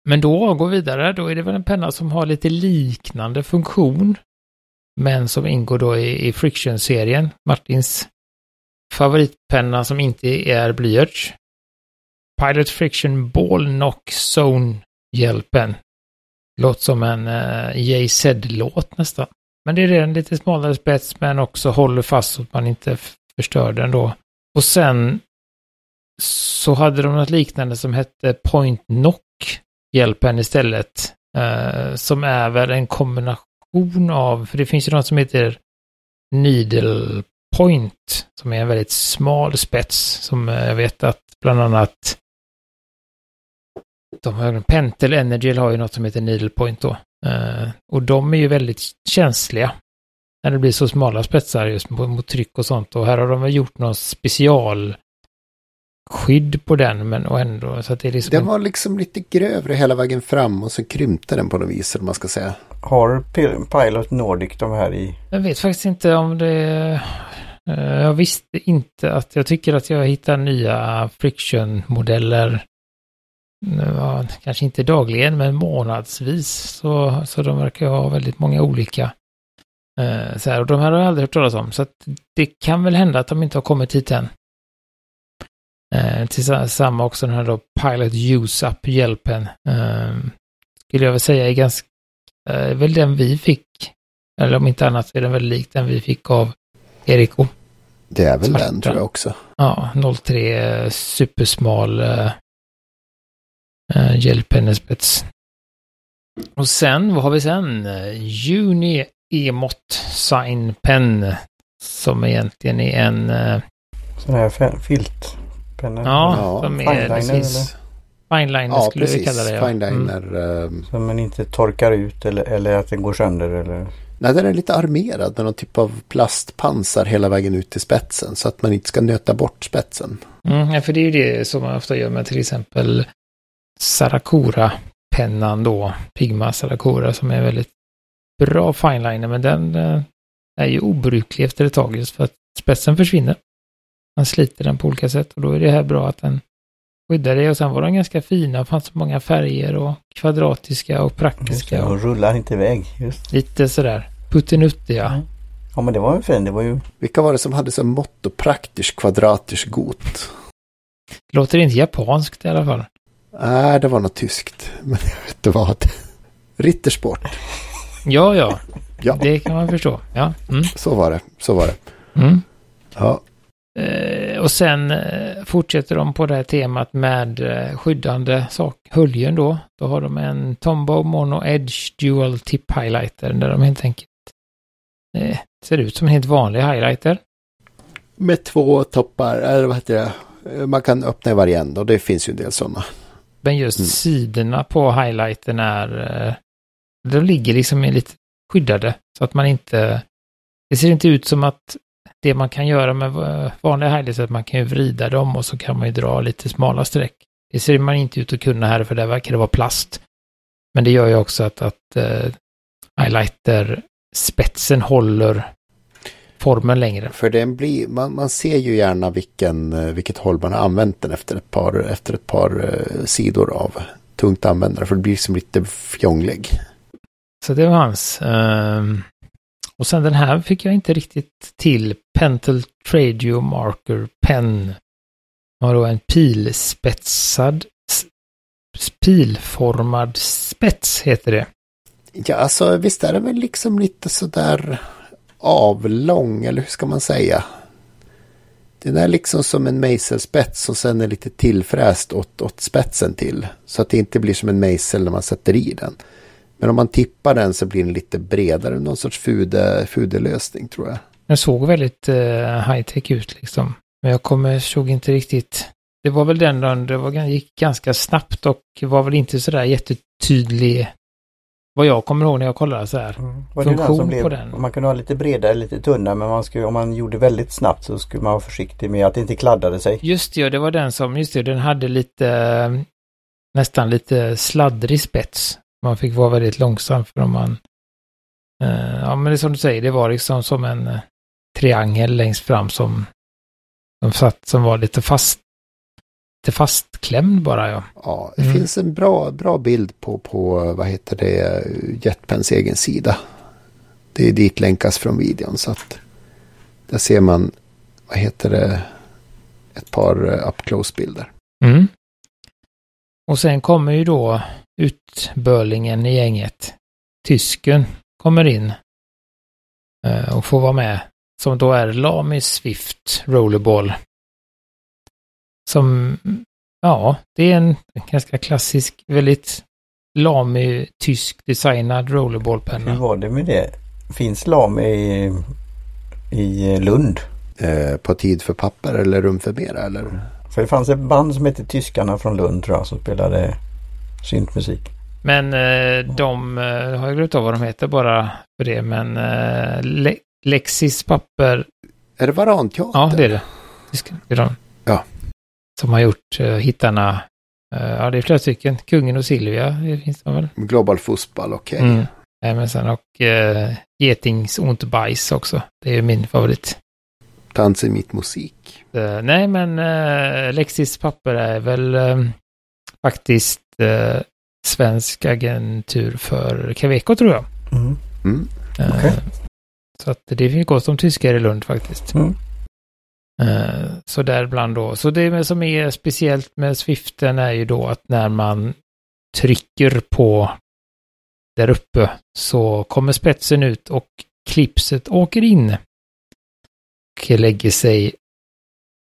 Men då, går vi vidare, då är det väl en penna som har lite liknande funktion. Men som ingår då i, i Friction-serien. Martins favoritpenna som inte är blyerts. Pilot Friction Ball Knock Zone-hjälpen. Låter som en eh, uh, JZ-låt nästan. Men det är en lite smalare spets men också håller fast så att man inte förstör den då. Och sen så hade de något liknande som hette Point Knock hjälpen istället. Uh, som är väl en kombination av, för det finns ju något som heter Needle Point som är en väldigt smal spets som jag vet att bland annat de har, Pentel Energy har ju något som heter Needle Point då. Uh, och de är ju väldigt känsliga när det blir så smala spetsar just mot, mot tryck och sånt. Och här har de väl gjort någon special skydd på den men och ändå så att det är liksom... Den var liksom lite grövre hela vägen fram och så krympte den på något vis, eller man ska säga. Har Pilot Nordic de här i? Jag vet faktiskt inte om det... Eh, jag visste inte att jag tycker att jag hittar nya friction-modeller. Eh, kanske inte dagligen, men månadsvis. Så, så de verkar ha väldigt många olika. Eh, så här, och de här har jag aldrig hört talas om. Så att det kan väl hända att de inte har kommit hit än. Tillsammans också den här då Pilot Use Up-hjälpen. Ehm, skulle jag väl säga är ganska, väl den vi fick. Eller om inte annat så är den väldigt lik den vi fick av Eriko. Det är väl Svarta. den tror jag också. Ja, 03 eh, supersmal eh, eh, hjälpennespets. Och sen, vad har vi sen? Juni Emot Sign Pen. Som egentligen är en... Eh, Sån här filt pennor? Ja, ja. som är precis. Fineliner ja, skulle precis. vi kalla det. Ja. Fineliner. Mm. Som man inte torkar ut eller, eller att den går sönder eller? Nej, den är lite armerad med någon typ av plastpansar hela vägen ut till spetsen. Så att man inte ska nöta bort spetsen. Mm, ja, för det är ju det som man ofta gör med till exempel Sarakura-pennan då. Pigma Sarakura, som är väldigt bra fineliner. Men den eh, är ju obruklig efter ett tag just för att spetsen försvinner. Man sliter den på olika sätt och då är det här bra att den skyddar det. Och sen var de ganska fina, det fanns många färger och kvadratiska och praktiska. Det, och rullar inte iväg. Just. Lite sådär puttinuttiga. Mm. Ja men det var ju fint, det var ju... Vilka var det som hade som motto praktisch kvadratisch gut? Låter inte japanskt i alla fall. Nej, det var något tyskt. Men jag vet inte vad. Rittersport. Ja, ja. ja. Det kan man förstå. Ja. Mm. Så var det. Så var det. Mm. Ja. Eh, och sen eh, fortsätter de på det här temat med eh, skyddande sak, höljen då. Då har de en Tombow Mono Edge Dual Tip Highlighter där de helt enkelt eh, ser ut som en helt vanlig highlighter. Med två toppar, eller vad heter det? Man kan öppna i varje ände och det finns ju en del sådana. Men just mm. sidorna på highlighten är, de ligger liksom lite skyddade så att man inte, det ser inte ut som att det man kan göra med vanliga highlights är att man kan ju vrida dem och så kan man ju dra lite smala streck. Det ser man inte ut att kunna här för där verkar det vara plast. Men det gör ju också att, att uh, highlighter spetsen håller formen längre. För den blir, man, man ser ju gärna vilken, eh, vilket håll man har använt den efter ett par, efter ett par uh, sidor av tungt användare. För det blir som lite fjonglig. Så det var hans. Uh, och sen den här fick jag inte riktigt till. Pentel Tradio Marker Pen. Har då en pilspetsad, pilformad spets heter det. Ja, alltså visst är det väl liksom lite sådär avlång, eller hur ska man säga? Den är liksom som en mejselspets och sen är lite tillfräst åt, åt spetsen till. Så att det inte blir som en mejsel när man sätter i den. Men om man tippar den så blir den lite bredare, någon sorts fude, fudelösning tror jag. Den såg väldigt uh, high-tech ut liksom. Men jag kommer, såg inte riktigt. Det var väl den då, det var, gick ganska snabbt och var väl inte sådär jättetydlig. Vad jag kommer ihåg när jag kollade så här. Mm. Funktion den blev, på den. Man kunde ha lite bredare, lite tunnare men man skulle, om man gjorde väldigt snabbt så skulle man vara försiktig med att det inte kladdade sig. Just det, det var den som, just det, den hade lite nästan lite sladdrig spets. Man fick vara väldigt långsam för om man... Eh, ja, men det är som du säger, det var liksom som en eh, triangel längst fram som, som satt, som var lite fast lite fastklämd bara. Ja, ja det mm. finns en bra, bra bild på, på, vad heter det, Jetpens egen sida. Det är dit länkas från videon så att där ser man, vad heter det, ett par up close-bilder. Mm. Och sen kommer ju då utbörlingen i gänget. Tysken kommer in eh, och får vara med. Som då är Lamy Swift Rollerball. Som, ja, det är en ganska klassisk, väldigt Lamy tysk designad Hur rollerballpenna. var det med det? Finns LAM i, i Lund? Eh, på tid för papper eller rum för mera eller? För det fanns ett band som hette Tyskarna från Lund tror jag som spelade syntmusik. Men eh, de, eh, har jag glömt av vad de heter bara för det, men eh, Le Lexis papper, Är det Varanteatern? ja det är det. Det är de. Ja. Som har gjort eh, hittarna, eh, ja det är flera stycken, Kungen och Silvia, det finns det väl? Global Fotboll, okej. Mm. Jajamensan, och eh, Getings und Bajs också. Det är ju min favorit. Tanzen mitt musik. Eh, nej, men eh, Lexis papper är väl eh, faktiskt eh, svensk agentur för Caveco tror jag. Mm. Mm. Eh, Okej. Så att det finns gott om tyskar i Lund faktiskt. Mm. Eh, Så däribland då. Så det som är speciellt med Swiften är ju då att när man trycker på där uppe så kommer spetsen ut och klipset åker in. Och lägger sig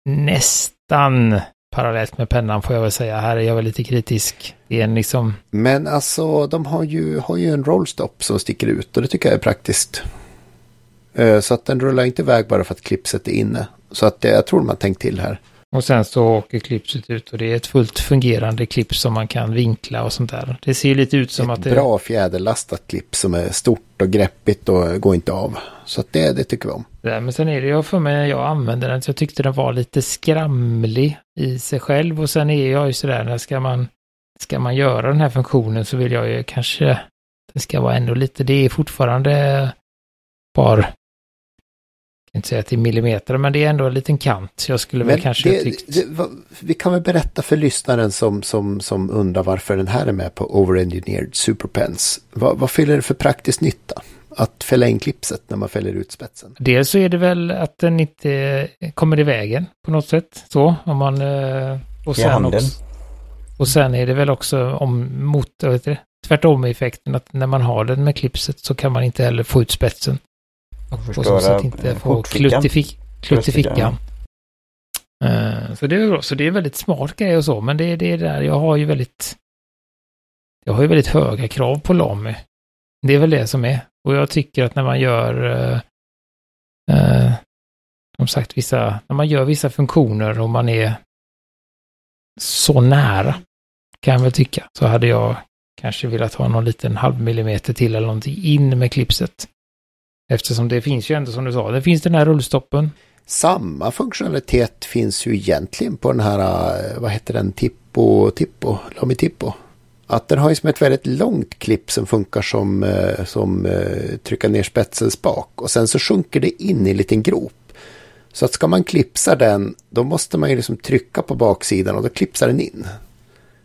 nästan parallellt med pennan får jag väl säga. Här är jag väl lite kritisk. igen liksom Men alltså, de har ju, har ju en rollstop som sticker ut och det tycker jag är praktiskt. Eh, så att den rullar inte iväg bara för att klipset är inne. Så att jag tror de har tänkt till här. Och sen så åker klipset ut och det är ett fullt fungerande klipp som man kan vinkla och sånt där. Det ser lite ut som Ett att det... bra fjäderlastat klipp som är stort och greppigt och går inte av. Så det, det tycker vi om. där. Men sen är det jag för mig när jag använde den så jag tyckte den var lite skramlig i sig själv. Och sen är jag ju sådär när ska man, ska man göra den här funktionen så vill jag ju kanske det ska vara ändå lite, det är fortfarande ett par, kan inte säga att det är millimeter, men det är ändå en liten kant. Jag skulle väl Men kanske det, tyckt... det, vad- vi kan väl berätta för lyssnaren som, som, som undrar varför den här är med på Overengineered Superpens. Vad, vad fyller det för praktisk nytta? Att fälla in klipset när man fäller ut spetsen. Dels så är det väl att den inte kommer i vägen på något sätt. Så, om man... eh, Och sen, också, och sen är det väl också om mot, vad heter det, tvärtom effekten att när man har den med klipset så kan man inte heller få ut spetsen. Och på så Förstöra, sätt inte eh, få klutt i, fick, klutt i Bröstfickan, fickan. Eh, Så det är bra. Så det är väldigt smart grej och så, men det är det är där jag har ju väldigt... Jag har ju väldigt höga krav på Lamy. Det är väl det som är. Och jag tycker att när man gör... eh, eh, som sagt, vissa... När man gör vissa funktioner och man är så nära, kan jag väl tycka, så hade jag kanske velat ha någon liten halv millimeter till eller någonting in med klipset. Eftersom det finns ju ändå som du sa, det finns den här rullstoppen. Samma funktionalitet finns ju egentligen på den här, eh, vad heter den, Tippo, Tippo, Lamy Tippo. Att den har ju som ett väldigt långt klipp som funkar som, eh, som eh, trycka ner spetsens bak. Och sen så sjunker det in i en liten grop. Så att ska man klipsa den, då måste man ju liksom trycka på baksidan och då klipsar den in.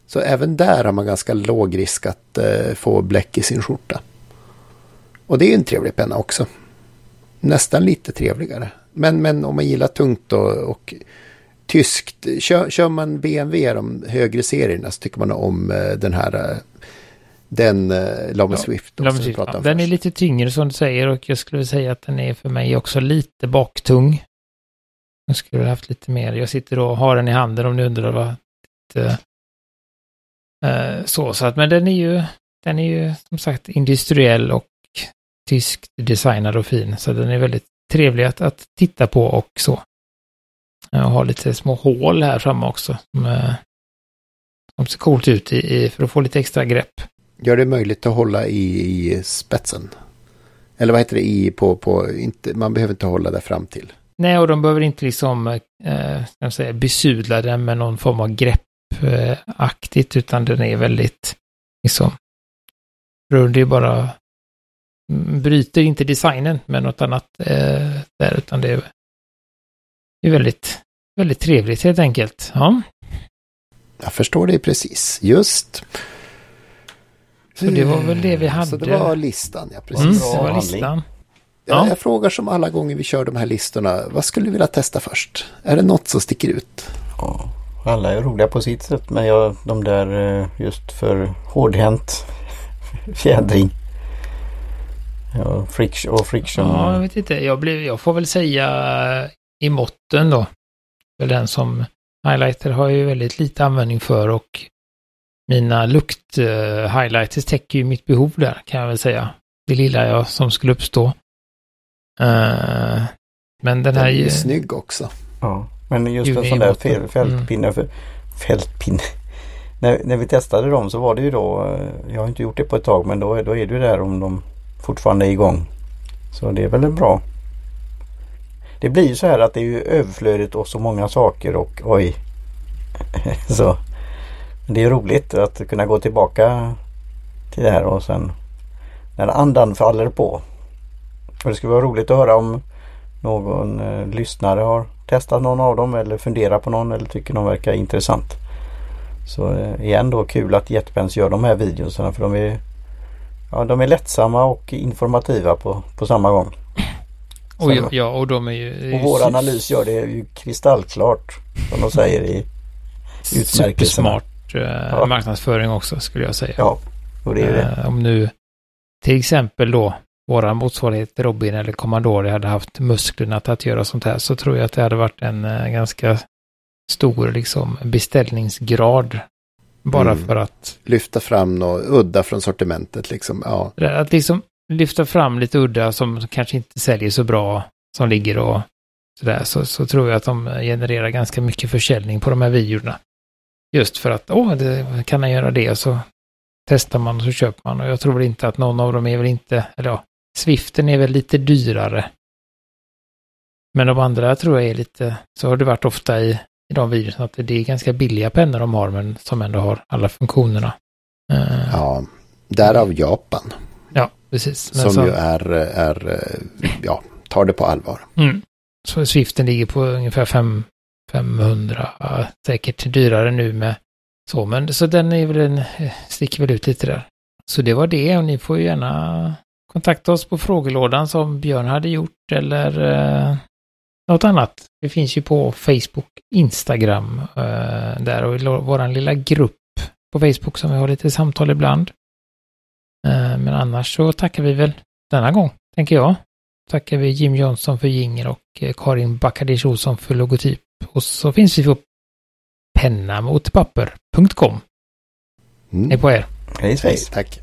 Så även där har man ganska låg risk att få bläck i sin skjorta. Och det är ju en trevlig penna också. Nästan lite trevligare. Men, men om man gillar tungt och, och tyskt. Kör, kör man BMW, de högre serierna, så tycker man om eh, den här. eh, Den uh, Lamy Ja, Swift. Ja, Också, pratade om den är lite tyngre som du säger och jag skulle säga att den är för mig också lite baktung. Jag skulle ha haft lite mer. Jag sitter och har den i handen om ni undrar vad. Lite, eh, så, så att, men den är ju, den är ju som sagt industriell och tysk designad och fin. Så den är väldigt trevlig att, att titta på och så. Jag har lite små hål här framme också. Som, eh, som ser coolt ut i, i, för att få lite extra grepp. Gör det möjligt att hålla i, i spetsen. Eller vad heter det i på, på inte, man behöver inte hålla där fram till. Nej, och de behöver inte liksom, eh, jag säga, besudla den med någon form av greppaktigt, utan den är väldigt, liksom, det är bara, bryter inte designen med något annat eh, där, utan det är, det är väldigt, väldigt trevligt helt enkelt. Ja, Jag förstår det precis. Just. så det var väl det vi hade. Så det var listan, ja precis. mm, det var listan. Ja, Ja. jag frågar som alla gånger vi kör de här listorna. Vad skulle du vilja testa först? Är det något som sticker ut? Ja. Alla är roliga på sitt sätt men jag, de där eh, just för hårdhänt fjädring. Ja, friction, och friction. Ja, jag vet inte. Jag, blev, jag får väl säga i måtten då. För den som highlighter har ju väldigt lite användning för och mina lukt-highlighters täcker ju mitt behov där kan jag väl säga. Det lilla jag som skulle uppstå. Uh, men den här... Den är ju snygg också. Ja, men just en sån där fel, fältpinne. Mm. För, fältpinne. när, när vi testade dem så var det ju då, eh, jag har inte gjort det på ett tag, men då, då är det ju där om de fortfarande igång. Så det är väl bra. Det blir ju så här att det är ju överflödigt och så många saker och oj. så det är roligt att kunna gå tillbaka till det här och sen när andan faller på. Och det skulle vara roligt att höra om någon eh, lyssnare har testat någon av dem eller funderar på någon eller tycker någon verkar intressant. Så eh, igen då kul att Jetpens gör de här videorna för de är, ja, de är lättsamma och informativa på, på samma gång. Och ja, ja, och de är ju... Och vår analys gör det ju kristallklart som de säger i utmärkelserna. Supersmart eh, ja. marknadsföring också skulle jag säga. Ja, och det är det. Eh, om nu till exempel då våra motsvarighet Robin eller Commandore hade haft musklerna till att göra sånt här så tror jag att det hade varit en eh, ganska stor liksom beställningsgrad. Bara mm. för att... Lyfta fram något udda från sortimentet liksom. Ja. Att liksom lyfta fram lite udda som kanske inte säljer så bra som ligger och sådär så, så tror jag att de genererar ganska mycket försäljning på de här videorna. Just för att, åh, det, kan han göra det? Så testar man och så köper man. Och jag tror inte att någon av dem är väl inte, eller ja, Swiften är väl lite dyrare. Men de andra tror jag är lite, så har det varit ofta i, i de videorna, att det är ganska billiga pennor de har, men som ändå har alla funktionerna. Uh, ja, därav Japan. Ja, precis. Men som så, ju är, är, ja, tar det på allvar. Mm. Så Swiften ligger på ungefär 5, 500, säkert dyrare nu med så, men så den är väl en, sticker väl ut lite där. Så det var det och ni får ju gärna kontakta oss på frågelådan som Björn hade gjort eller eh, något annat. Det finns ju på Facebook, Instagram eh, där och i vår lilla grupp på Facebook som vi har lite samtal ibland. Eh, men annars så tackar vi väl denna gång, tänker jag. Tackar vi Jim Johnson för jinger och eh, Karin Backadish Olsson för logotyp. Och så finns vi på pennamotpapper.com. Mm. Hej på er. Hej, hej. Tack.